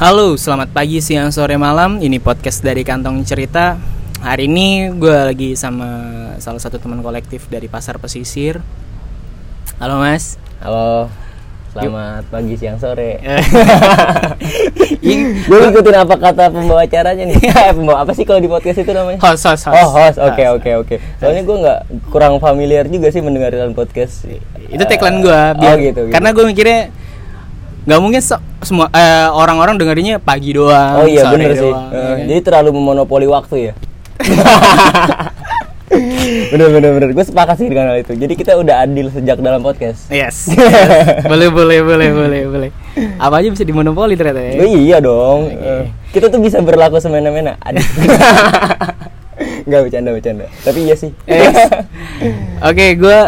Halo, selamat pagi, siang, sore, malam. Ini podcast dari Kantong Cerita. Hari ini gue lagi sama salah satu teman kolektif dari Pasar Pesisir. Halo Mas. Halo. Selamat pagi, siang, sore. Gue ngikutin apa kata pembawa acaranya nih. Eh, pembawa apa sih kalau di podcast itu namanya? host, host, host. Oh, host. Oke, oke, oke. Soalnya gue nggak kurang familiar juga sih mendengarkan podcast. Itu tagline gue. Oh, gitu, gitu. Karena gue mikirnya nggak mungkin se- semua eh, orang-orang dengerinnya pagi doang. Oh iya sore bener sih. doang, Eh, ya kan? Jadi terlalu memonopoli waktu ya. bener bener bener. Gue sepakat sih dengan hal itu. Jadi kita udah adil sejak dalam podcast. Yes. yes. boleh, boleh, boleh, boleh, boleh. Apa aja bisa dimonopoli ternyata ya. Oh, iya dong. Eh, kita tuh bisa berlaku semena-mena. Adil. Enggak bercanda bercanda. Tapi iya sih. Yes. Oke, gue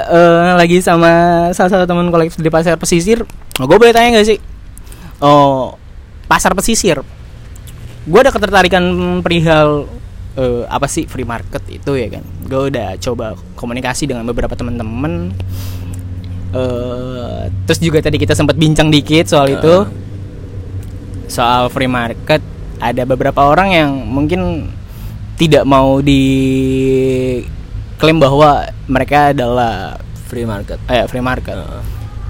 lagi sama salah satu teman kolektif di pasar pesisir. Oh, gue boleh tanya gak sih? Oh, pasar pesisir. Gue ada ketertarikan perihal eh, apa sih free market itu ya kan? Gue udah coba komunikasi dengan beberapa teman-teman. Eh, terus juga tadi kita sempat bincang dikit soal itu, soal free market. Ada beberapa orang yang mungkin tidak mau diklaim bahwa mereka adalah Free market. eh, free market.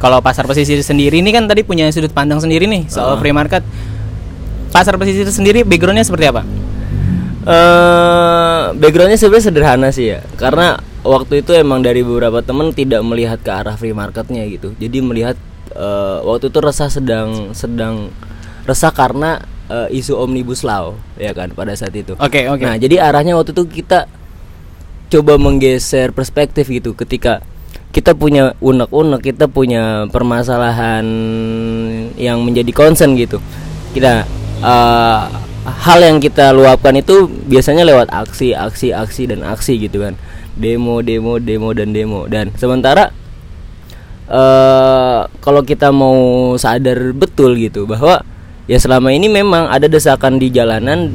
Kalau pasar pesisir sendiri ini kan tadi punya sudut pandang sendiri nih soal Heeh. free market. Pasar pesisir sendiri backgroundnya seperti apa? eh backgroundnya sebenarnya sederhana sih ya karena waktu itu emang dari beberapa temen tidak melihat ke arah free marketnya gitu jadi melihat eh, waktu itu resah sedang sedang resah karena eh, isu omnibus law ya kan pada saat itu. Oke, oke. nah jadi arahnya waktu itu kita coba menggeser perspektif gitu. Ketika kita punya unek-unek kita punya permasalahan yang menjadi concern gitu. Kita eh, hal yang kita luapkan itu biasanya lewat aksi aksi aksi dan aksi gitu kan. Demo demo demo dan demo. Dan sementara eh kalau kita mau sadar betul gitu bahwa ya selama ini memang ada desakan di jalanan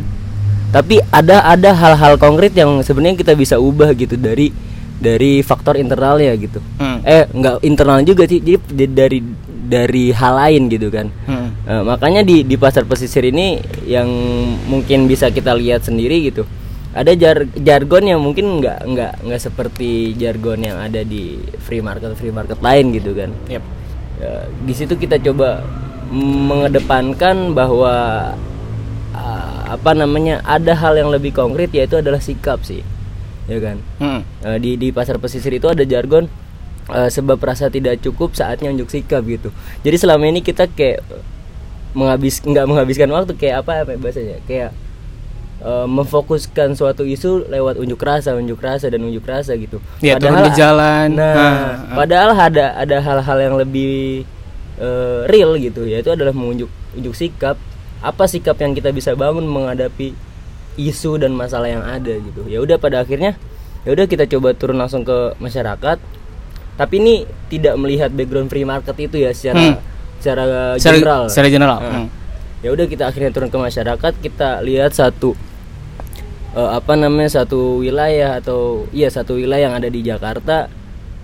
tapi ada ada hal-hal konkret yang sebenarnya kita bisa ubah gitu dari dari faktor internalnya gitu Hmm. eh nggak internal juga sih jadi di- dari dari hal lain gitu kan Hmm. Eh, makanya di di pasar pesisir ini yang mungkin bisa kita lihat sendiri gitu ada jar jargon yang mungkin nggak nggak nggak seperti jargon yang ada di free market free market lain gitu kan Yep. Ya, di situ kita coba mengedepankan bahwa ah, apa namanya ada hal yang lebih konkret yaitu adalah sikap sih ya kan Hmm. Eh, di di pasar pesisir itu ada jargon eh, sebab rasa tidak cukup saatnya unjuk sikap gitu jadi selama ini kita kayak menghabis nggak menghabiskan waktu kayak apa apa bahasanya kayak eh, memfokuskan suatu isu lewat unjuk rasa unjuk rasa dan unjuk rasa gitu Ya, turun di jalan. nah Ah, ah. padahal ada ada hal-hal yang lebih eh, real gitu yaitu adalah menunjuk unjuk sikap. Apa sikap yang kita bisa bangun menghadapi isu dan masalah yang ada gitu. Ya udah pada akhirnya ya udah kita coba turun langsung ke masyarakat. Tapi ini tidak melihat background free market itu ya secara Hmm. secara general. secara general, Nah, hmm. ya udah kita akhirnya turun ke masyarakat kita lihat satu eh, apa namanya satu wilayah atau iya satu wilayah yang ada di Jakarta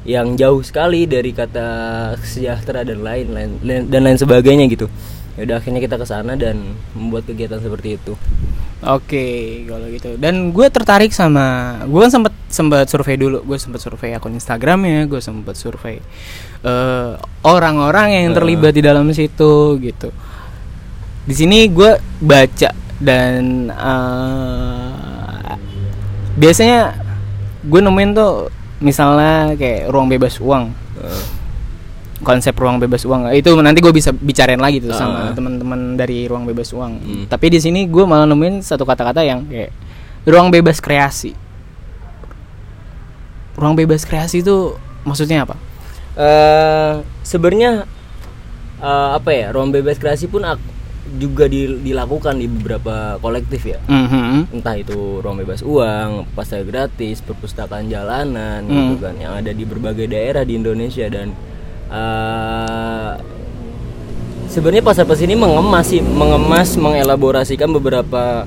yang jauh sekali dari kata sejahtera dan lain lain lain- dan lain sebagainya gitu ya udah akhirnya kita ke sana dan membuat kegiatan seperti itu Oke, kalau gitu. Dan gue tertarik sama, gue kan sempat sempat survei dulu, gue sempat survei akun Instagramnya, gue sempat survei eh, orang-orang yang terlibat di dalam situ gitu. Di sini gue baca dan eh, biasanya gue nemuin tuh misalnya kayak ruang bebas uang. Eh, konsep ruang bebas uang. Itu nanti gue bisa bicarain lagi tuh sama Ah. teman-teman dari ruang bebas uang. Hmm. tapi di sini gue malah nemuin satu kata-kata yang kayak ruang bebas kreasi. Ruang bebas kreasi itu maksudnya apa? Eh sebenarnya eh, apa ya ruang bebas kreasi pun ak- juga di- dilakukan di beberapa kolektif ya Mhm. entah itu ruang bebas uang, pasar gratis, perpustakaan jalanan Hmm. gitu kan yang ada di berbagai daerah di Indonesia dan eh, sebenarnya pasar pas ini mengemas sih, mengemas mengelaborasikan beberapa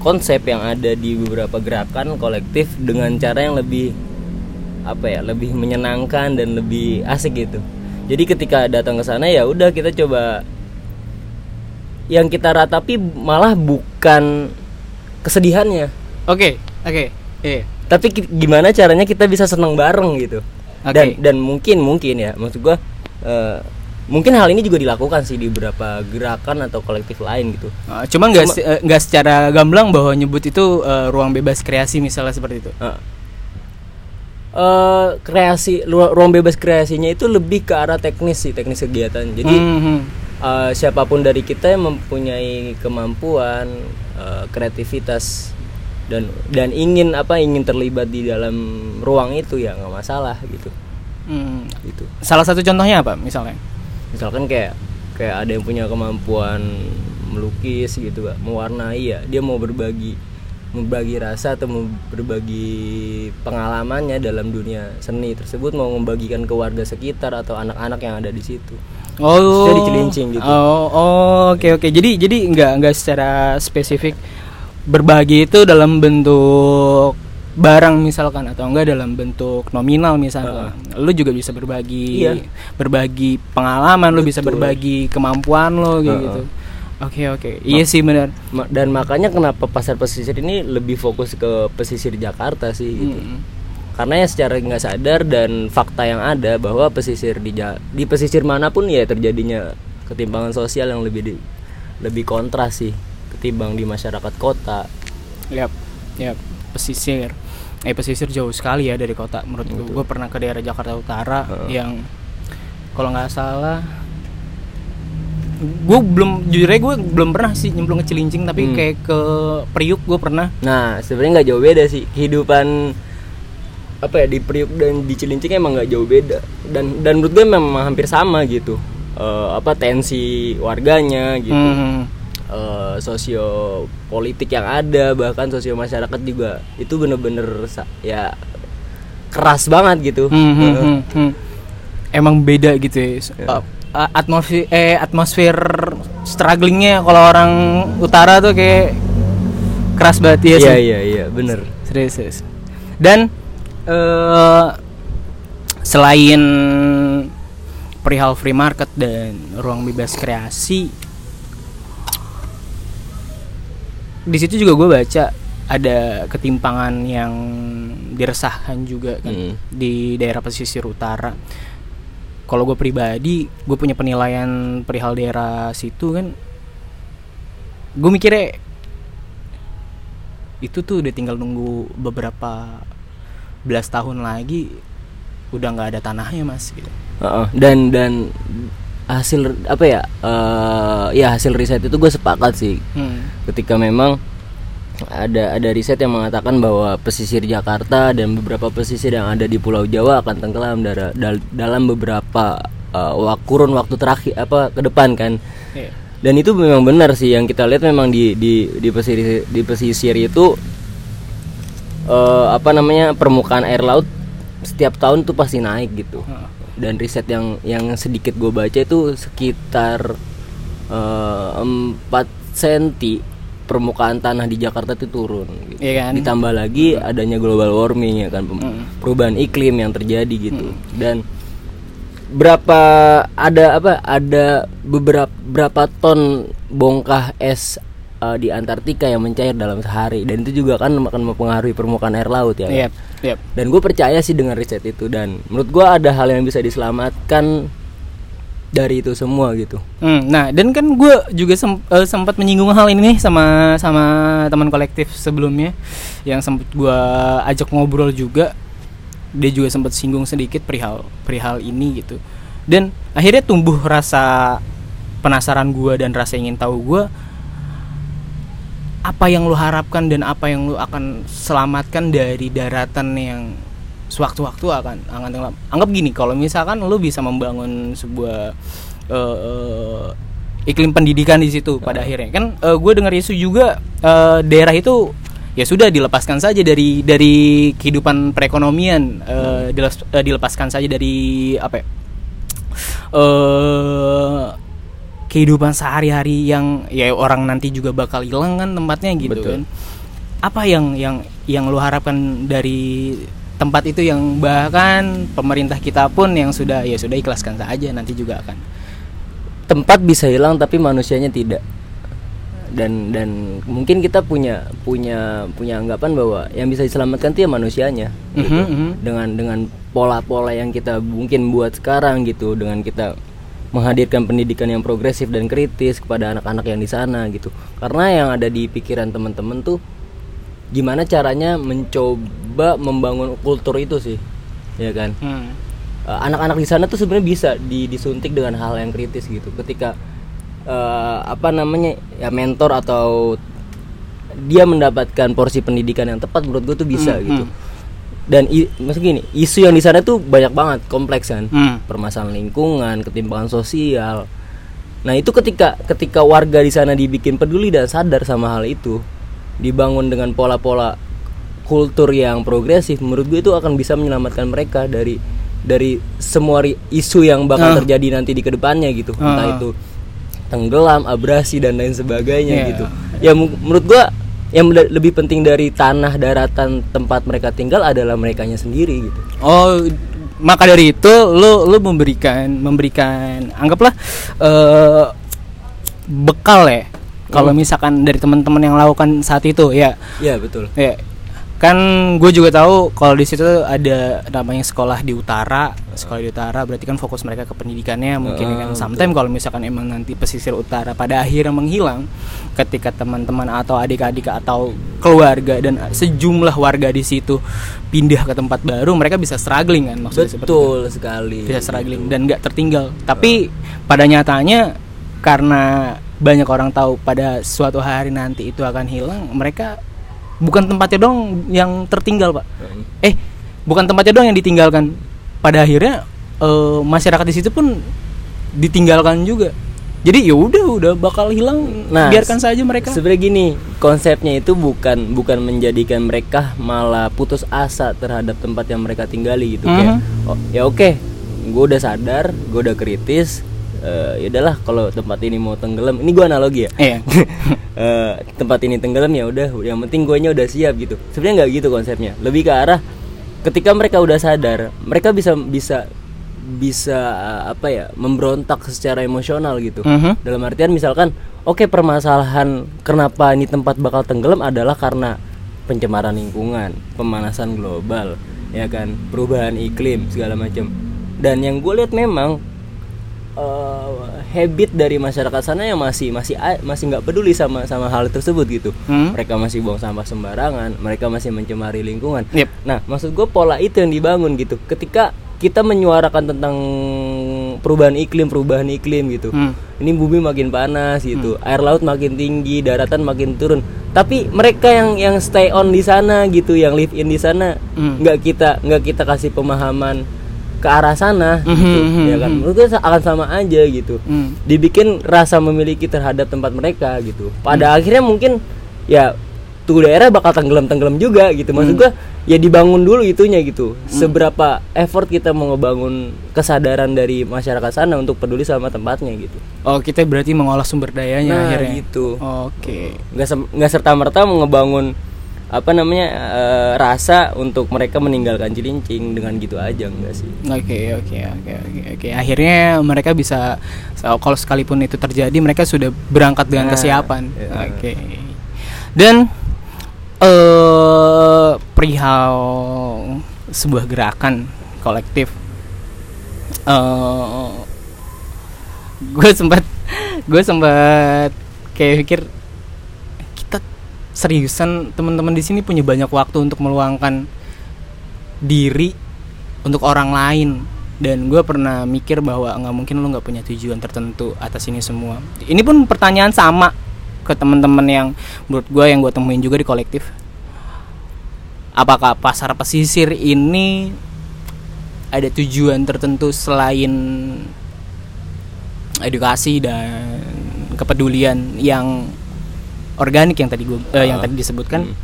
konsep yang ada di beberapa gerakan kolektif dengan cara yang lebih apa ya, lebih menyenangkan dan lebih asik gitu. Jadi ketika datang ke sana ya udah kita coba yang kita ratapi malah bukan kesedihannya Oke, oke. Iya. tapi ki- gimana caranya kita bisa seneng bareng gitu dan Oke. dan mungkin mungkin ya maksud gua eh, mungkin hal ini juga dilakukan sih di beberapa gerakan atau kolektif lain gitu Uh, nggak se- eh, nggak secara gamblang bahwa nyebut itu eh, ruang bebas kreasi misalnya seperti itu. Eh, eh, kreasi ruang bebas kreasinya itu lebih ke arah teknis sih teknis kegiatan jadi Mhm. Eh, siapa pun dari kita yang mempunyai kemampuan eh, kreativitas dan dan ingin apa ingin terlibat di dalam ruang itu ya nggak masalah gitu Hmm. gitu Salah satu contohnya apa misalnya? misalkan kayak kayak ada yang punya kemampuan melukis gitu Pak, mewarnai ya dia mau berbagi berbagi rasa atau mau berbagi pengalamannya dalam dunia seni tersebut mau membagikan ke warga sekitar atau anak-anak yang ada di situ Oh, Maksudnya dicelincing gitu. Oh, oh, oke oke. Jadi jadi nggak nggak secara spesifik berbagi itu dalam bentuk barang misalkan atau enggak dalam bentuk nominal misalkan. Lu juga bisa berbagi Iya. berbagi pengalaman, lu bisa Betul. berbagi kemampuan lo kayak Heeh. gitu. Oke oke. Iya sih benar. Ma- dan makanya kenapa pasar pesisir ini lebih fokus ke pesisir Jakarta sih gitu Mm. karena ya secara nggak sadar dan fakta yang ada bahwa pesisir di Ja- di pesisir mana pun ya terjadinya ketimpangan sosial yang lebih di- lebih kontras sih ketimbang di masyarakat kota Yap, yap, pesisir. Eh pesisir jauh sekali ya dari kota menurut gue. Gue pernah ke daerah Jakarta Utara yang kalau nggak salah gue belum jujur aja gue belum pernah sih nyemplung ke Cilincing tapi Hmm. kayak ke Priuk gue pernah. Nah sebenarnya nggak jauh beda sih. Kehidupan apa ya di Priuk dan di Cilincing emang nggak jauh beda. Dan dan menurut gue memang hampir sama gitu. Eh, apa tensi warganya gitu. Hmm. eh, sosio politik yang ada bahkan sosio masyarakat juga. Itu bener-bener ya keras banget gitu. Hmm, hmm, Eh, hmm, hmm. emang beda gitu ya. Uh, uh, atmosfer eh atmosfer strugglingnya kalau orang utara tuh kayak keras banget ya iya sih iya iya bener serius, serius. dan eh selain perihal free market dan ruang bebas kreasi di situ juga gue baca ada ketimpangan yang diresahkan juga kan Mm. di daerah pesisir utara kalau gue pribadi gue punya penilaian perihal daerah situ kan gue mikirnya itu tuh udah tinggal nunggu beberapa belas tahun lagi udah nggak ada tanahnya mas gitu Heeh, dan dan hasil apa ya eh, ya hasil riset itu gue sepakat sih hmm. ketika memang ada ada riset yang mengatakan bahwa pesisir Jakarta dan beberapa pesisir yang ada di Pulau Jawa akan tenggelam dara- dal- dalam beberapa wak- kurun waktu terakhir apa ke depan kan. Iya. dan itu memang benar sih yang kita lihat memang di di di pesisir di pesisir itu eh, apa namanya permukaan air laut setiap tahun tuh pasti naik gitu. Dan riset yang yang sedikit gue baca itu sekitar eh, 4 cm permukaan tanah di Jakarta itu turun gitu. Iya kan? ditambah lagi adanya global warming ya kan pem- Mm. perubahan iklim yang terjadi gitu dan berapa ada apa ada beberapa berapa ton bongkah es eh, di Antartika yang mencair dalam sehari dan itu juga kan akan mempengaruhi permukaan air laut ya Yep, yep. dan gue percaya sih dengan riset itu dan menurut gue ada hal yang bisa diselamatkan dari itu semua gitu. Hmm, nah dan kan gue juga sem- eh, sempat menyinggung hal ini nih sama sama teman kolektif sebelumnya yang sempat gue ajak ngobrol juga. Dia juga sempat singgung sedikit perihal perihal ini gitu. Dan akhirnya tumbuh rasa penasaran gue dan rasa ingin tahu gue apa yang lu harapkan dan apa yang lu akan selamatkan dari daratan yang sewaktu-waktu akan akan tenggelam. Anggap gini, kalau misalkan lu bisa membangun sebuah eh, eh, iklim pendidikan di situ pada akhirnya kan gue dengar isu juga eh, daerah itu ya sudah dilepaskan saja dari dari kehidupan perekonomian eh, diles- eh, dilepaskan saja dari apa ya, eh kehidupan sehari-hari yang ya orang nanti juga bakal hilang kan tempatnya gitu Betul. kan apa yang yang yang lu harapkan dari tempat itu yang bahkan pemerintah kita pun yang sudah ya sudah ikhlaskan saja nanti juga akan tempat bisa hilang tapi manusianya tidak dan dan mungkin kita punya punya punya anggapan bahwa yang bisa diselamatkan itu ya manusianya gitu. Mhm, mhm. dengan dengan pola-pola yang kita mungkin buat sekarang gitu dengan kita menghadirkan pendidikan yang progresif dan kritis kepada anak-anak yang di sana gitu karena yang ada di pikiran teman-teman tuh gimana caranya mencoba membangun kultur itu sih ya kan Hmm. Eh, anak-anak di sana tuh sebenarnya bisa di- disuntik dengan hal yang kritis gitu ketika eh, apa namanya ya mentor atau dia mendapatkan porsi pendidikan yang tepat menurut gue tuh bisa Hmm, gitu hmm. dan i, maksud gini isu yang di sana tuh banyak banget kompleks kan Hmm. permasalahan lingkungan ketimpangan sosial nah itu ketika ketika warga di sana dibikin peduli dan sadar sama hal itu dibangun dengan pola-pola kultur yang progresif menurut gue itu akan bisa menyelamatkan mereka dari dari semua isu yang bakal Ah. terjadi nanti di ke depannya gitu Ah. entah itu tenggelam abrasi dan lain sebagainya Iya. gitu ya menurut gua yang le- lebih penting dari tanah daratan tempat mereka tinggal adalah merekanya sendiri gitu Oh, maka dari itu lu lu memberikan memberikan anggaplah eh bekal ya. Kalau Hmm. misalkan dari teman-teman yang lakukan saat itu ya. ya betul Ya. Kan gue juga tahu kalau di situ ada namanya sekolah di utara, sekolah di utara berarti kan fokus mereka ke pendidikannya mungkin Ah, kan betul. sometimes kalau misalkan emang nanti pesisir utara pada akhirnya menghilang ketika teman-teman atau adik-adik atau keluarga dan sejumlah warga di situ pindah ke tempat baru mereka bisa struggling kan maksudnya seperti itu betul sekali bisa struggling dan nggak tertinggal tapi pada nyatanya karena banyak orang tahu pada suatu hari nanti itu akan hilang mereka bukan tempatnya dong yang tertinggal pak. Hmm. eh bukan tempatnya dong yang ditinggalkan. Pada akhirnya eh, masyarakat di situ pun ditinggalkan juga. Jadi ya udah udah bakal hilang. Nah, biarkan saja mereka. Sebenarnya gini, konsepnya itu bukan bukan menjadikan mereka malah putus asa terhadap tempat yang mereka tinggali gitu kayak Mhm. oh, ya oke, gue udah sadar, gue udah kritis, eh, ya udahlah kalau tempat ini mau tenggelam, ini gue analogi ya. Iya. Eh, tempat ini tenggelam ya udah, yang penting gue udah siap gitu. Sebenarnya nggak gitu konsepnya, lebih ke arah ketika mereka udah sadar, mereka bisa bisa bisa eh, apa ya memberontak secara emosional gitu Mhm. dalam artian misalkan oke permasalahan kenapa ini tempat bakal tenggelam adalah karena pencemaran lingkungan pemanasan global ya kan perubahan iklim segala macam dan yang gue lihat memang eh, habit dari masyarakat sana yang masih masih masih nggak peduli sama sama hal tersebut gitu Hmm. mereka masih buang sampah sembarangan mereka masih mencemari lingkungan Yep. Nah, maksud gue pola itu yang dibangun gitu. Ketika kita menyuarakan tentang perubahan iklim, perubahan iklim gitu. Hmm. Ini bumi makin panas gitu, air laut makin tinggi, daratan makin turun. Tapi mereka yang yang stay on di sana gitu, yang live in di sana, Hmm. nggak kita nggak kita kasih pemahaman ke arah sana, Mhm, gitu, mhm, ya kan? mhm. Menurut gue akan sama aja gitu. Hmm. Dibikin rasa memiliki terhadap tempat mereka gitu. Pada akhirnya mungkin ya tuh daerah bakal tenggelam-tenggelam juga gitu. Maksud gua ya dibangun dulu itunya gitu. Seberapa effort kita mau ngebangun kesadaran dari masyarakat sana untuk peduli sama tempatnya gitu. oh kita berarti mengolah sumber dayanya Nah, akhirnya gitu. oke Nggak sem- nggak serta-merta mau ngebangun apa namanya eh, rasa untuk mereka meninggalkan Cilincing dengan gitu aja enggak sih? Oke oke oke oke oke. Akhirnya mereka bisa so- kalau sekalipun itu terjadi mereka sudah berangkat dengan Nah, kesiapan. iya. Oke. Dan eh perihal sebuah gerakan kolektif. eh gue sempat gue sempat kayak pikir seriusan teman-teman di sini punya banyak waktu untuk meluangkan diri untuk orang lain. Dan gue pernah mikir bahwa nggak mungkin lo nggak punya tujuan tertentu atas ini semua. Ini pun pertanyaan sama ke teman-teman yang menurut gue yang gue temuin juga di kolektif. Apakah pasar pesisir ini ada tujuan tertentu selain edukasi dan kepedulian yang organik yang tadi gue eh, yang Ah. tadi disebutkan Hmm.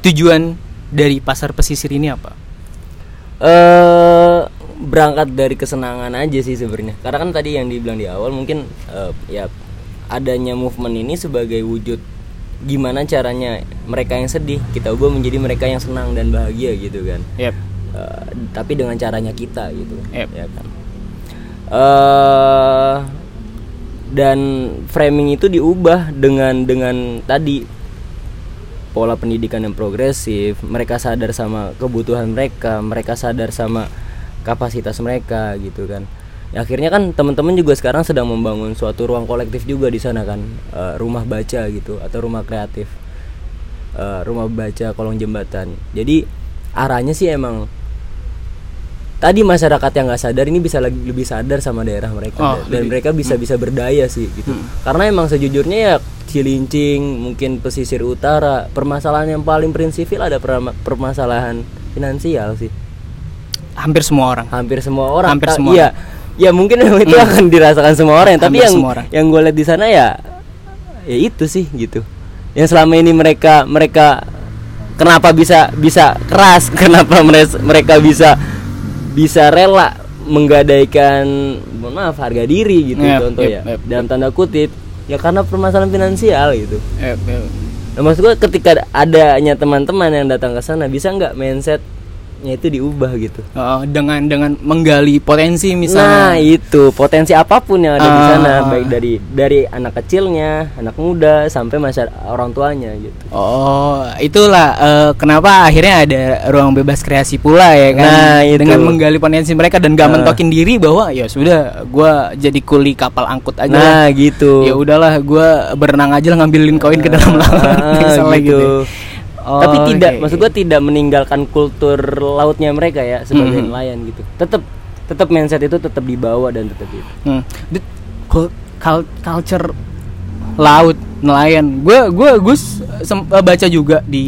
tujuan dari pasar pesisir ini apa? eh berangkat dari kesenangan aja sih sebenarnya. Karena kan tadi yang dibilang di awal mungkin eh, ya adanya movement ini sebagai wujud gimana caranya mereka yang sedih kita ubah menjadi mereka yang senang dan bahagia gitu kan. Yep. Eh, tapi dengan caranya kita gitu Yep. ya kan. Eh dan framing itu diubah dengan dengan tadi. Pola pendidikan yang progresif mereka sadar sama kebutuhan mereka mereka sadar sama kapasitas mereka gitu kan. Ya, akhirnya kan teman-teman juga sekarang sedang membangun suatu ruang kolektif juga di sana kan Eh, rumah baca gitu atau rumah kreatif Eh, rumah baca kolong jembatan. Jadi arahnya sih emang tadi masyarakat yang nggak sadar ini bisa lagi lebih sadar sama daerah mereka. Oh, dan lebih. mereka bisa bisa berdaya sih gitu. Karena emang sejujurnya ya Cilincing mungkin pesisir utara permasalahan yang paling prinsipil ada perma- permasalahan finansial sih. Hampir semua orang. Hampir semua orang. Hampir semua iya. ya mungkin itu akan dirasakan semua orang. Tapi Hampir yang semua orang. yang gue lihat di sana ya ya itu sih gitu. Yang selama ini mereka mereka kenapa bisa bisa keras kenapa mereka bisa bisa rela menggadaikan mohon maaf harga diri gitu Yep, contoh yep, ya yep, dalam tanda kutip ya karena permasalahan finansial gitu. Eh, eh, Nah, maksud gue ketika adanya teman-teman yang datang ke sana bisa nggak mindsetnya itu diubah gitu oh, dengan dengan menggali potensi Nah misalnya itu potensi apa pun yang ada di Ah. sana baik dari dari anak kecilnya, anak muda sampai masyarakat orang tuanya gitu. Oh, itulah eh, kenapa akhirnya ada ruang bebas kreasi pula ya kan? Nah, itu. Dengan menggali potensi mereka dan gak Ah. mentokin diri bahwa ya sudah, gua jadi kuli kapal angkut aja. Nah lah. gitu. Ya udahlah, gua berenang aja lah ngambilin koin ke dalam laut. Ah, misalnya gitu. Oh, Tapi tidak, oke. maksud gua tidak meninggalkan kultur lautnya mereka ya sebagai Mhm. nelayan gitu. Tetap tetap mindset itu tetap dibawa dan tetap itu. Hmm. Culture laut nelayan. Gue gue gue baca juga di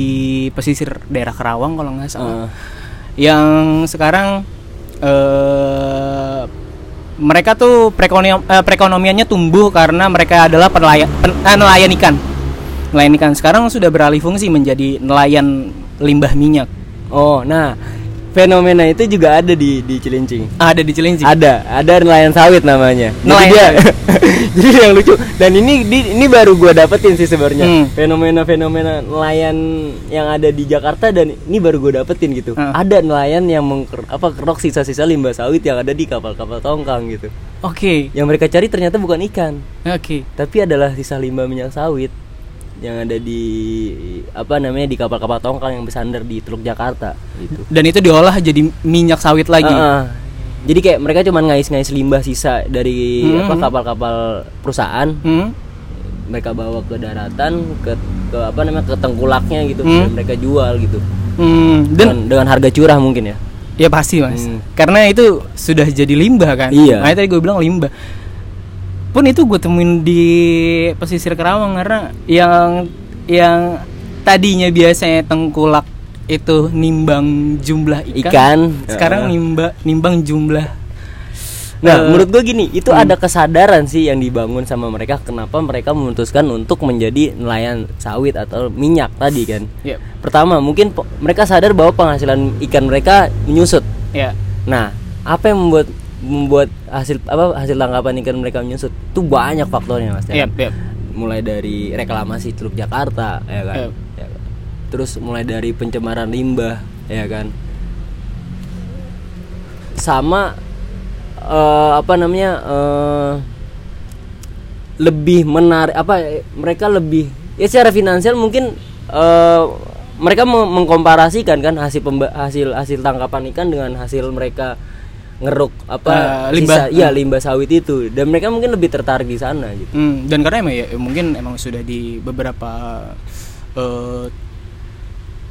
pesisir daerah Kerawang kalau nggak salah. Ah. Yang sekarang eh mereka tuh perekonomian, eh, perekonomiannya tumbuh karena mereka adalah penelayan pen- eh, nelayan ikan. Nelayan ikan sekarang sudah beralih fungsi menjadi nelayan limbah minyak. Oh, nah fenomena itu juga ada di di Cilincing. Ada di Cilincing. Ada, ada nelayan sawit namanya. Nelayan Jadi dia, jadi yang lucu dan ini di- ini baru gua dapetin sih sebenarnya Hmm. fenomena-fenomena nelayan yang ada di Jakarta dan ini baru gua dapetin gitu. Hmm. Ada nelayan yang mengker, apa kerok sisa-sisa limbah sawit yang ada di kapal-kapal tongkang gitu. Oke. Yang mereka cari ternyata bukan ikan, Oke. tapi adalah sisa limbah minyak sawit yang ada di apa namanya di kapal-kapal tongkang yang bersandar di Teluk Jakarta gitu. Dan itu diolah jadi minyak sawit lagi. Heeh. Jadi kayak mereka cuma ngais-ngais limbah sisa dari Hmm. apa kapal-kapal perusahaan, Hmm? mereka bawa ke daratan, ke, ke apa namanya ke tengkulaknya gitu, Hmm. dan mereka jual gitu. Hmm, dan dengan, dengan harga curah mungkin ya. ya pasti mas, Hmm. karena itu sudah jadi limbah kan. Iya. Makanya tadi gue bilang limbah. Pun itu gue temuin di pesisir Kerawang karena yang yang tadinya biasanya tengkulak itu nimbang jumlah ikan, Ikan. sekarang nimba nimbang jumlah. Nah, Eh, menurut gue gini, itu hmm. ada kesadaran sih yang dibangun sama mereka kenapa mereka memutuskan untuk menjadi nelayan sawit atau minyak tadi kan. ya, Pertama, mungkin mereka sadar bahwa penghasilan ikan mereka menyusut. ya, Nah, apa yang membuat membuat hasil apa hasil tangkapan ikan mereka menyusut? Itu banyak faktornya, Mas. ya ya, kan? ya. Mulai dari reklamasi Teluk Jakarta, ya kan. Yep. Ya kan? Terus mulai dari pencemaran limbah, ya kan. Sama eh, apa namanya? eh, lebih menarik apa mereka lebih ya secara finansial mungkin eh, mereka me- mengkomparasikan kan hasil pemba- hasil hasil tangkapan ikan dengan hasil mereka ngeruk apa Eh, limbah. sisa- iya limbah sawit itu dan mereka mungkin lebih tertarik di sana gitu Hmm, dan karena emang ya mungkin emang sudah di beberapa eh,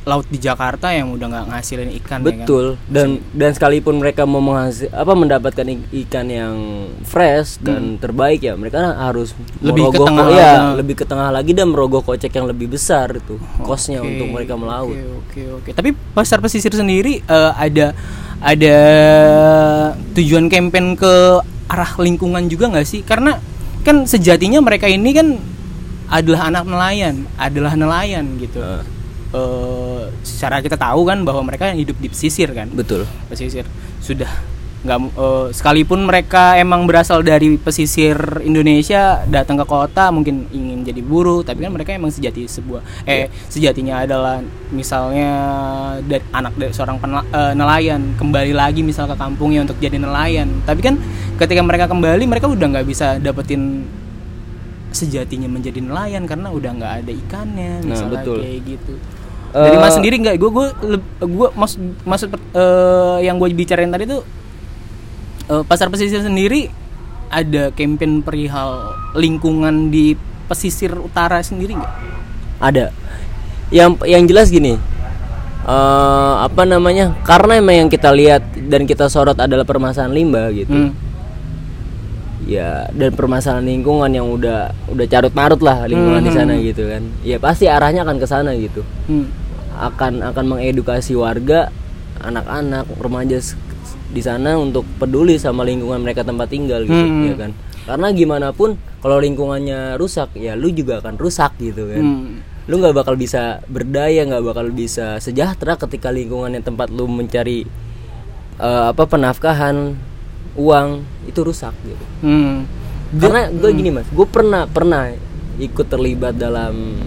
laut di Jakarta yang udah nggak ngasilin ikan ya kan? betul dan dan sekalipun mereka mau menghasil apa mendapatkan ikan yang fresh dan terbaik ya mereka harus Hmm. Lebih ke tengah ya lagi. lebih ke tengah lagi dan merogoh kocek yang lebih besar itu kosnya Oke, untuk mereka melaut Oke oke oke. Tapi pasar pesisir sendiri eh, ada ada tujuan campaign ke arah lingkungan juga nggak sih? Karena kan sejatinya mereka ini kan adalah anak nelayan, adalah nelayan gitu. Heeh. Eh, secara kita tahu kan bahwa mereka hidup di pesisir kan. betul pesisir sudah nggak eh, sekalipun mereka emang berasal dari pesisir Indonesia datang ke kota mungkin ingin jadi buruh tapi kan mereka emang sejati sebuah eh sejatinya adalah misalnya dari anak dari seorang penela- eh, nelayan kembali lagi misal ke kampungnya untuk jadi nelayan. Tapi kan ketika mereka kembali mereka udah nggak bisa dapetin sejatinya menjadi nelayan karena udah nggak ada ikannya Nah, misalnya betul. kayak gitu. Dari Eh, mas sendiri nggak? Gue gue gue mas maksud eh, yang gue bicarain tadi tuh eh, pasar pesisir sendiri ada campaign perihal lingkungan di pesisir utara sendiri nggak? Ada. Yang yang jelas gini eh apa namanya karena emang yang kita lihat dan kita sorot adalah permasalahan limbah gitu. Hmm. ya dan permasalahan lingkungan yang udah udah carut marut lah lingkungan di sana gitu kan. Ya pasti arahnya akan ke sana gitu. Hmm. akan akan mengedukasi warga anak-anak remaja di sana untuk peduli sama lingkungan mereka tempat tinggal gitu Hmm. ya kan karena gimana pun kalau lingkungannya rusak ya lu juga akan rusak gitu kan Hmm. lu nggak bakal bisa berdaya nggak bakal bisa sejahtera ketika lingkungan yang tempat lu mencari eh, apa penafkahan uang itu rusak gitu Hmm. karena gue gini mas gue pernah pernah ikut terlibat dalam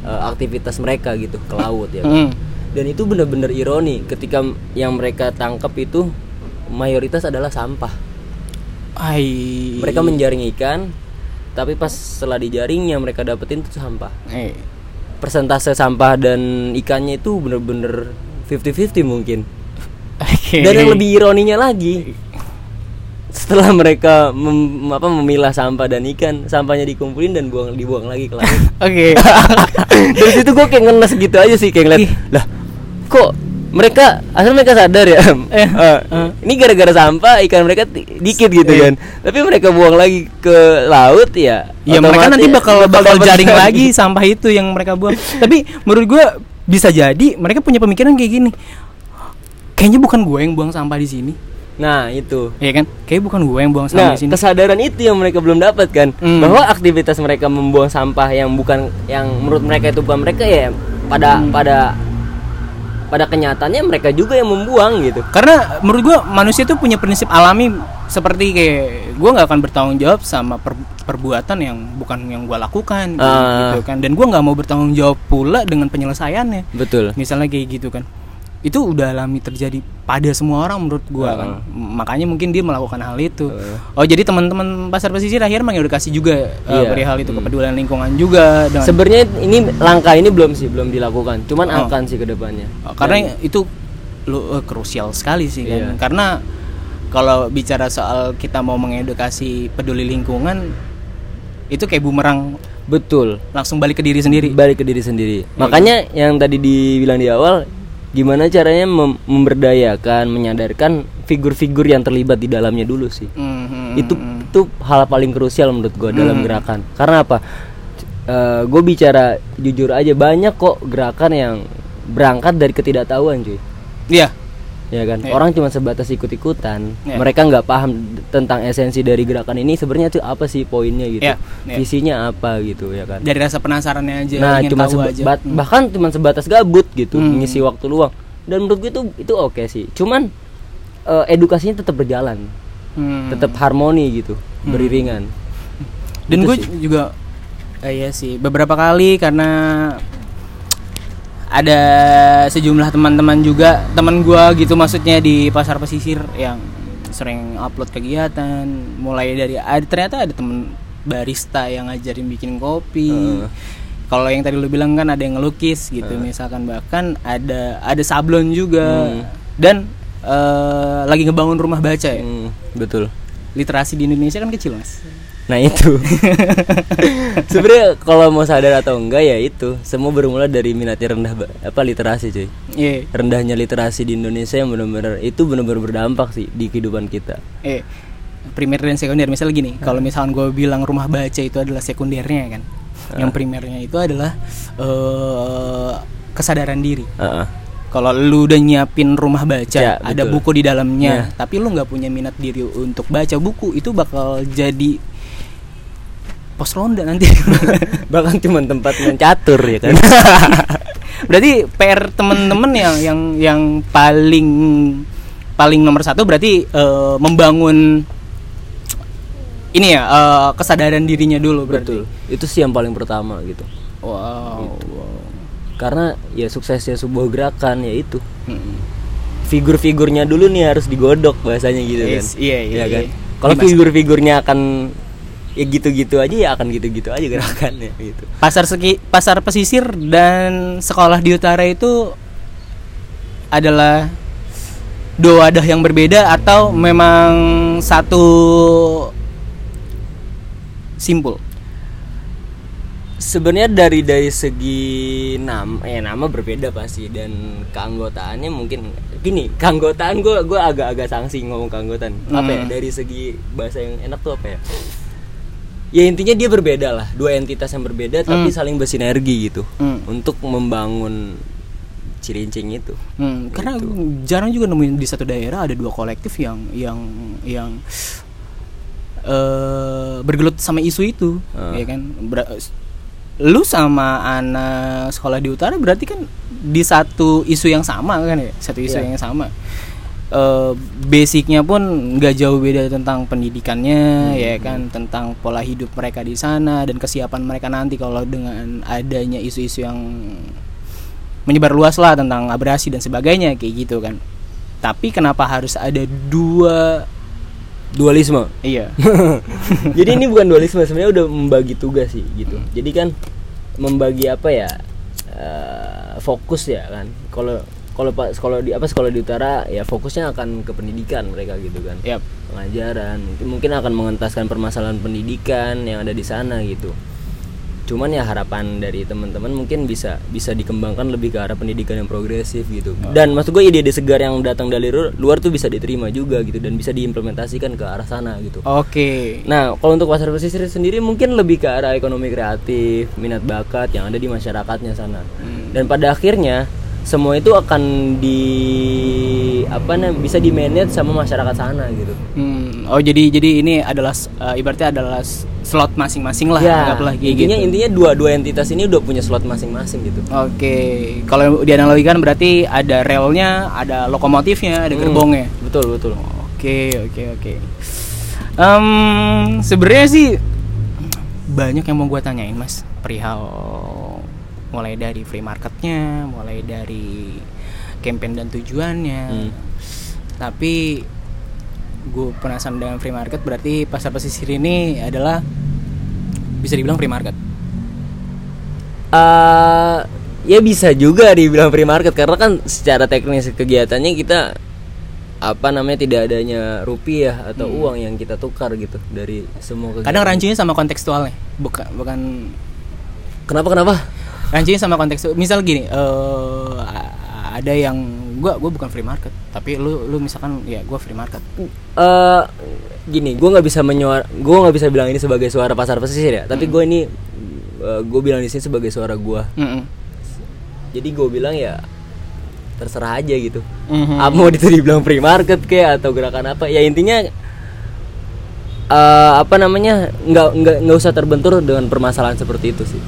eh, aktivitas mereka gitu ke laut ya Hmm. dan itu bener-bener ironi ketika yang mereka tangkap itu mayoritas adalah sampah Ai. mereka menjaring ikan tapi pas setelah dijaring yang mereka dapetin itu sampah Eh. persentase sampah dan ikannya itu bener-bener 50-50 mungkin Oke. dan yang lebih ironinya lagi setelah mereka mem- apa memilah sampah dan ikan sampahnya dikumpulin dan buang dibuang lagi ke laut Oke. dari situ gue kayak ngenes gitu aja sih kayak ngeliat lah kok mereka asal mereka sadar ya Eh, eh, ini gara-gara sampah ikan mereka dikit gitu Eh. kan tapi mereka buang lagi ke laut ya Ya mereka nanti bakal bakal dapet jaring lagi sampah itu yang mereka buang. Tapi menurut gua bisa jadi mereka punya pemikiran kayak gini. Kayaknya bukan gue yang buang sampah di sini. nah itu Ya kan? Kayaknya bukan gue yang buang Nah, sampah di sini. kesadaran itu yang mereka belum dapat kan, Hmm. bahwa aktivitas mereka membuang sampah yang bukan yang menurut mereka itu bukan mereka ya pada Hmm. pada pada kenyataannya mereka juga yang membuang gitu. Karena menurut gua manusia itu punya prinsip alami seperti kayak gua nggak akan bertanggung jawab sama per- perbuatan yang bukan yang gua lakukan Ah. gitu kan. Dan gua nggak mau bertanggung jawab pula dengan penyelesaiannya. Betul. misalnya kayak gitu kan itu udah alami terjadi pada semua orang menurut gua kan M- makanya mungkin dia melakukan hal itu oh jadi teman-teman pasar pesisir akhirnya mengedukasi juga uh, Iya. perihal itu kepedulian lingkungan juga dengan Sebenarnya ini langkah ini belum sih belum dilakukan, cuman Oh. akan sih ke depannya. Uh, karena itu lu uh, krusial sekali sih kan Iya. karena kalau bicara soal kita mau mengedukasi peduli lingkungan itu kayak bumerang Betul. langsung balik ke diri sendiri Balik ke diri sendiri. Makanya yang tadi dibilang di awal gimana caranya mem- memberdayakan, menyadarkan figur-figur yang terlibat di dalamnya dulu sih. Mhm. itu itu hal paling krusial menurut gue dalam Hmm. gerakan karena apa gue bicara jujur aja banyak kok gerakan yang berangkat dari ketidaktahuan cuy iya ya kan Iya. orang cuma sebatas ikut-ikutan Iya. mereka nggak paham tentang esensi dari gerakan ini sebenarnya itu apa sih poinnya gitu Iya, iya. visinya apa gitu ya kan dari rasa penasarannya aja nah ingin cuma tahu seba- aja ba- bahkan cuma sebatas gabut gitu Hmm. mengisi waktu luang dan menurut gue itu itu oke sih cuman eh, edukasinya tetap berjalan Hmm. tetap harmoni gitu beriringan dan Itu gue sih. juga eh, iya sih beberapa kali karena ada sejumlah teman-teman juga teman gue gitu maksudnya di pasar pesisir yang sering upload kegiatan mulai dari ada ternyata ada temen barista yang ngajarin bikin kopi. Heeh. kalau yang tadi lu bilang kan ada yang ngelukis gitu misalkan bahkan ada ada sablon juga. Hmm. dan eh, lagi ngebangun rumah baca ya? Hmm, betul. Literasi di Indonesia kan kecil mas Nah itu. Sebenarnya kalau mau sadar atau enggak ya itu. Semua bermula dari minatnya rendah apa literasi cuy? Iya. Rendahnya literasi di Indonesia yang benar-benar Itu benar-benar berdampak sih di kehidupan kita. Eh primer dan sekunder. Misalnya gini kalau misalkan gue bilang rumah baca itu adalah sekundernya kan? Yang primernya itu adalah eh kesadaran diri. Heeh. kalau lu udah nyiapin rumah baca Ya, ada betul. buku di dalamnya Ya. tapi lu nggak punya minat diri untuk baca buku itu bakal jadi pos ronda nanti. Bahkan cuma tempat main catur ya kan? Berarti PR temen-temen yang yang yang paling paling nomor satu berarti eh, membangun ini ya eh, kesadaran dirinya dulu berarti. Betul. Itu sih yang paling pertama gitu. Wow, Gitu. wow. Karena ya suksesnya sebuah gerakan ya itu. Mm-mm. Figur-figurnya dulu nih harus digodok bahasanya gitu kan. Yes, iya, iya, Ya kan? iya. Kalau figur-figurnya akan ya gitu-gitu aja ya akan gitu-gitu aja gerakannya gitu. Pasar seki pasar pesisir dan sekolah di utara itu adalah dua wadah yang berbeda atau memang satu simpul? Sebenarnya dari dari segi nama ya nama berbeda pasti dan keanggotaannya mungkin gini keanggotaan gue gue agak-agak sanksi ngomong keanggotaan. Apa ya Hmm. dari segi bahasa yang enak tuh apa ya ya intinya dia berbeda lah dua entitas yang berbeda tapi Hmm. saling bersinergi gitu Hmm. untuk membangun cirincing itu Hmm, karena Gitu. jarang juga nemuin di satu daerah ada dua kolektif yang yang yang eh bergelut sama isu itu, Ah. ya kan? Ber- lu sama anak sekolah di utara berarti kan di satu isu yang sama kan ya, satu isu Iya. yang sama. Eh basicnya pun nggak jauh beda tentang pendidikannya, Hmm. ya kan, tentang pola hidup mereka di sana dan kesiapan mereka nanti kalau dengan adanya isu-isu yang menyebar luas lah tentang abrasi dan sebagainya kayak gitu kan. Tapi kenapa harus ada dua dualisme iya. jadi ini bukan dualisme sebenarnya udah membagi tugas sih gitu jadi kan membagi apa ya eh, fokus ya kan kalau kalau pak sekolah di apa sekolah di utara ya fokusnya akan ke pendidikan mereka gitu kan Yap. pengajaran itu mungkin akan mengentaskan permasalahan pendidikan yang ada di sana gitu cuman ya harapan dari teman-teman mungkin bisa bisa dikembangkan lebih ke arah pendidikan yang progresif gitu dan maksud gue ide-ide segar yang datang dari lu- luar tuh bisa diterima juga gitu dan bisa diimplementasikan ke arah sana gitu Oke. Nah, kalau untuk pasar pesisir sendiri mungkin lebih ke arah ekonomi kreatif, minat bakat yang ada di masyarakatnya sana. Dan pada akhirnya semua itu akan di apa namanya bisa di manage sama masyarakat sana gitu. Hmm, oh jadi jadi ini adalah eh, ibaratnya adalah slot masing-masing lah ya, anggaplah intinya gitu. intinya dua dua entitas ini udah punya slot masing-masing gitu. Oke, kalau dianalogikan berarti ada relnya, ada lokomotifnya, ada Hmm, gerbongnya. Betul betul. Oke, oke, oke. Em, sebenarnya sih banyak yang mau gue tanyain mas perihal mulai dari free marketnya, mulai dari campaign dan tujuannya. Hmm. Tapi gue penasaran dengan free market berarti pasar pesisir ini adalah bisa dibilang free market. eh ya bisa juga dibilang free market karena kan secara teknis kegiatannya kita apa namanya tidak adanya rupiah atau uang yang kita tukar gitu dari semua kegiatan. Kadang rancunya sama kontekstualnya, bukan bukan Kenapa kenapa? Rancunya sama konteks misal gini eh ada yang gua gua bukan free market tapi lu lu misalkan ya gua free market eh gini, gue nggak bisa menyuara, gue nggak bisa bilang ini sebagai suara pasar pesisir ya. Tapi gue ini, gue bilang di sini sebagai suara gue. Mm-mm. Jadi gue bilang ya terserah aja gitu. Mhm. Apa mau itu dibilang free market kayak atau gerakan apa? Ya intinya eh apa namanya nggak nggak nggak usah terbentur dengan permasalahan seperti itu sih.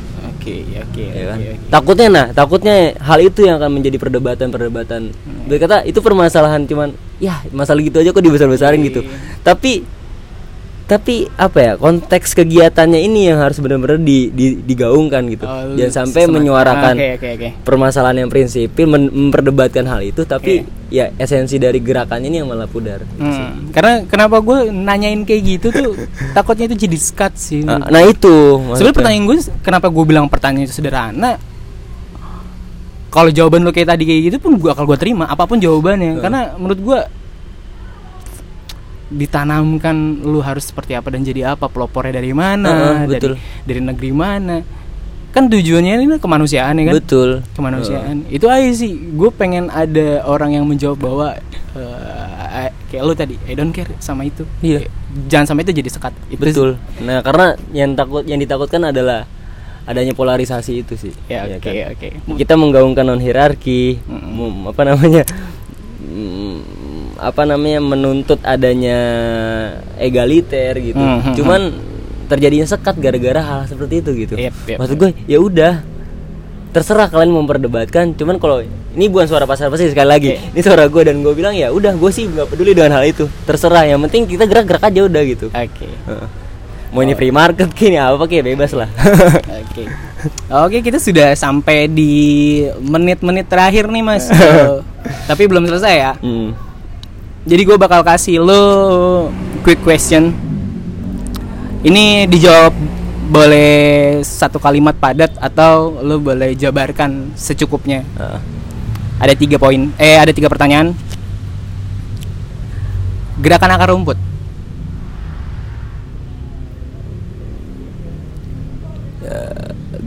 Oke oke ya kan? oke, oke. Takutnya nah, takutnya hal itu yang akan menjadi perdebatan-perdebatan. Dia kata itu permasalahan cuman ya masalah gitu aja kok dibesar-besarin gitu. Tapi tapi apa ya konteks kegiatannya ini yang harus benar-benar di, di- digaungkan gitu. Oh, Jangan sampai menyuarakan Oke, oke, oke. permasalahan yang prinsipil men- memperdebatkan hal itu tapi ya esensi dari gerakannya ini yang malah pudar. Hmm, karena kenapa gue nanyain kayak gitu tuh takutnya itu jadi skat sih Nah, nah itu sebenarnya pertanyaan gue kenapa gue bilang pertanyaan itu sederhana? Kalau jawaban lo kayak tadi kayak gitu pun gue akal gue terima apa pun jawabannya. Karena menurut gue ditanamkan lu harus seperti apa dan jadi apa pelopornya dari mana dari betul. dari negeri mana kan tujuannya ini kemanusiaan ya kan Betul. kemanusiaan itu aja sih gue pengen ada orang yang menjawab bahwa eh, kayak lu tadi I don't care sama itu Iya. jangan sampai itu jadi sekat itu sih. Betul. Nah, karena yang takut yang ditakutkan adalah adanya polarisasi itu sih. ya Ya oke kan? oke Kita menggaungkan non hierarki, Mm-mm. mem- apa namanya? mm, apa namanya menuntut adanya egaliter gitu. Mhm. Cuman terjadinya sekat gara-gara hal seperti itu gitu. Yep, yep. Maksud gue ya udah terserah kalian mau memperdebatkan cuman kalau ini bukan suara pasar pasti sekali lagi ini suara gue dan gue bilang ya udah gue sih nggak peduli dengan hal itu terserah yang penting kita gerak-gerak aja udah gitu oke Heeh. Mau ini free market kini apa kayak bebas lah. Oke. Oke, kita sudah sampai di menit-menit terakhir nih, Mas. Tapi belum selesai ya. Hmm. Jadi gue bakal kasih lo quick question. Ini dijawab boleh satu kalimat padat atau lo boleh jabarkan secukupnya. Heeh. Ada tiga poin, eh ada tiga pertanyaan. Gerakan akar rumput.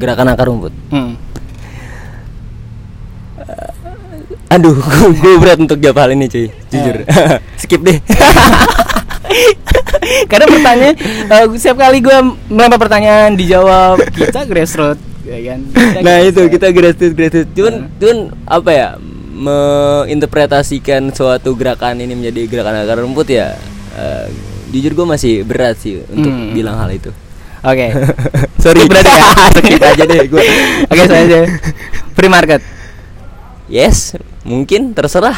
gerakan akar rumput Hmm. Aduh gue berat untuk jawab hal ini cuy jujur skip deh Karena pertanyaan eh, setiap kali gue melempar pertanyaan dijawab kita grassroots ya kan. nah itu grassroots. kita gratis gratis cuman Hmm. cuman apa ya menginterpretasikan suatu gerakan ini menjadi gerakan akar rumput ya eh, jujur gue masih berat sih untuk Hmm. bilang hal itu Oke. sorry Skip berarti ya. aja deh gue Oke, saya aja. Free market. yes mungkin terserah.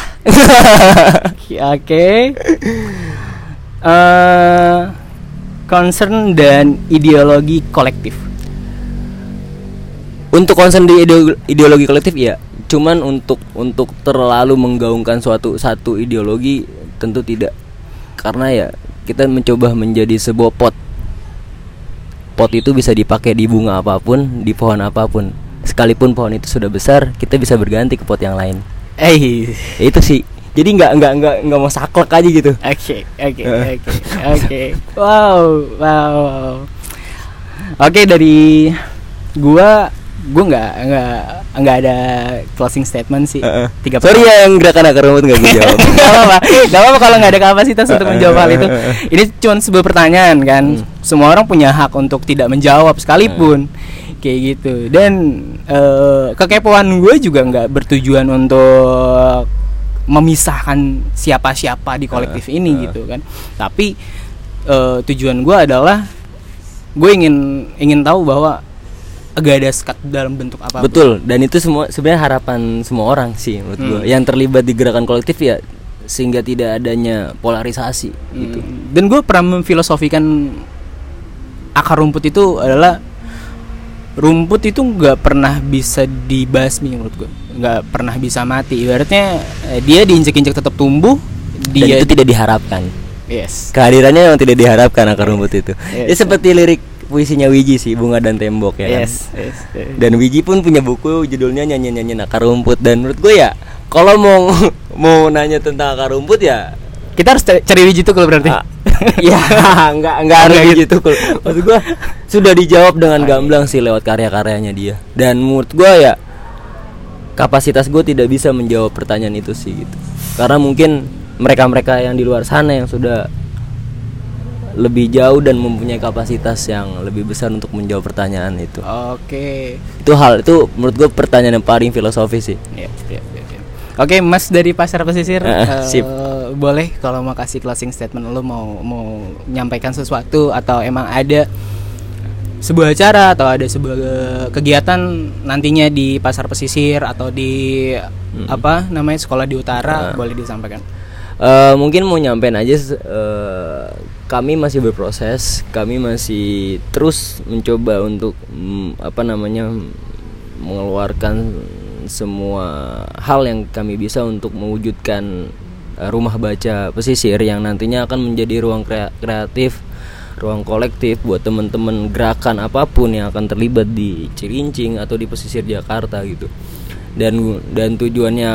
Oke. Eh, concern dan ideologi kolektif. untuk concern di ideo- ideologi kolektif ya cuman untuk untuk terlalu menggaungkan suatu satu ideologi tentu tidak. Karena ya kita mencoba menjadi sebuah pot. Pot itu bisa dipakai di bunga apa pun di pohon apa pun. Sekalipun pohon itu sudah besar kita bisa berganti ke pot yang lain Eh. Itu sih jadi nggak nggak nggak nggak mau saklek aja gitu Oke, oke, Eh. oke, oke. Wow, wow. wow. Oke dari gua, gua nggak nggak nggak ada closing statement sih. Heeh. Tiga sorry ya yang gerakan akar rumput nggak gue jawab Gak apa-apa, gak apa-apa kalau nggak ada kapasitas untuk menjawab hal itu. Ini cuma sebuah pertanyaan kan. Semua orang punya hak untuk tidak menjawab sekalipun. Kayak gitu. Dan eh, kekepoan gue juga nggak bertujuan untuk memisahkan siapa-siapa di kolektif ini gitu kan. Tapi eh, tujuan gue adalah gue ingin ingin tahu bahwa gak ada sekat dalam bentuk apa Betul, dan itu semua sebenarnya harapan semua orang sih menurut Hmm. gua. Yang terlibat di gerakan kolektif ya sehingga tidak adanya polarisasi gitu. Hmm. Dan gue pernah memfilosofikan akar rumput itu adalah rumput itu nggak pernah bisa dibasmi menurut gue, nggak pernah bisa mati. Ibaratnya eh, dia diinjek-injek tetap tumbuh, Dan dia itu tidak diharapkan. yes. Kehadirannya memang tidak diharapkan akar rumput itu. Yes. Ya seperti lirik puisinya Wiji sih, Bunga dan Tembok ya kan. Yes, yes, yes. Dan Wiji pun punya buku judulnya nyanyi-nyanyi akar rumput dan menurut gue ya kalau mau mau nanya tentang akar rumput ya Kita harus cari, biji tuh kalau berarti. Ah, ya nggak nggak harus Nggak gitu. Kul. maksud gua sudah dijawab dengan gamblang sih lewat karya-karyanya dia. Dan menurut gua ya kapasitas gue tidak bisa menjawab pertanyaan itu sih gitu. Karena mungkin mereka-mereka yang di luar sana yang sudah lebih jauh dan mempunyai kapasitas yang lebih besar untuk menjawab pertanyaan itu. Oke. itu hal itu menurut gue pertanyaan yang paling filosofis sih. Iya, iya, iya, Oke, Mas dari Pasar Pesisir, eh, sip. boleh kalau mau kasih closing statement lo mau mau menyampaikan sesuatu atau emang ada sebuah acara atau ada sebuah kegiatan nantinya di Pasar Pesisir atau di apa namanya sekolah di utara boleh disampaikan. Eh, mungkin mau nyampein aja eh, kami masih berproses kami masih terus mencoba untuk mm, apa namanya mengeluarkan semua hal yang kami bisa untuk mewujudkan eh, rumah baca pesisir yang nantinya akan menjadi ruang krea- kreatif ruang kolektif buat teman-teman gerakan apa pun yang akan terlibat di Cilincing atau di pesisir Jakarta gitu. Dan dan tujuannya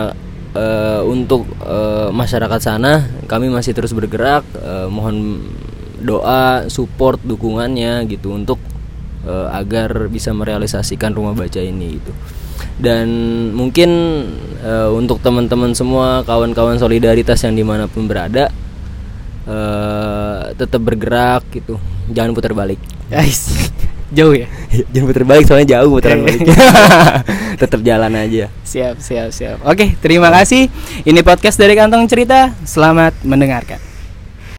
eh, untuk eh, masyarakat sana kami masih terus bergerak eh, mohon doa support dukungannya gitu untuk agar bisa merealisasikan rumah baca ini gitu dan mungkin eh, untuk teman-teman semua kawan-kawan solidaritas yang di mana pun berada eh, tetap bergerak gitu jangan putar balik Guys, jauh ya. jangan putar balik soalnya jauh putaran balik tetap jalan aja Siap, siap, siap. Oke, terima kasih. Ini podcast dari Kantong Cerita. Selamat mendengarkan.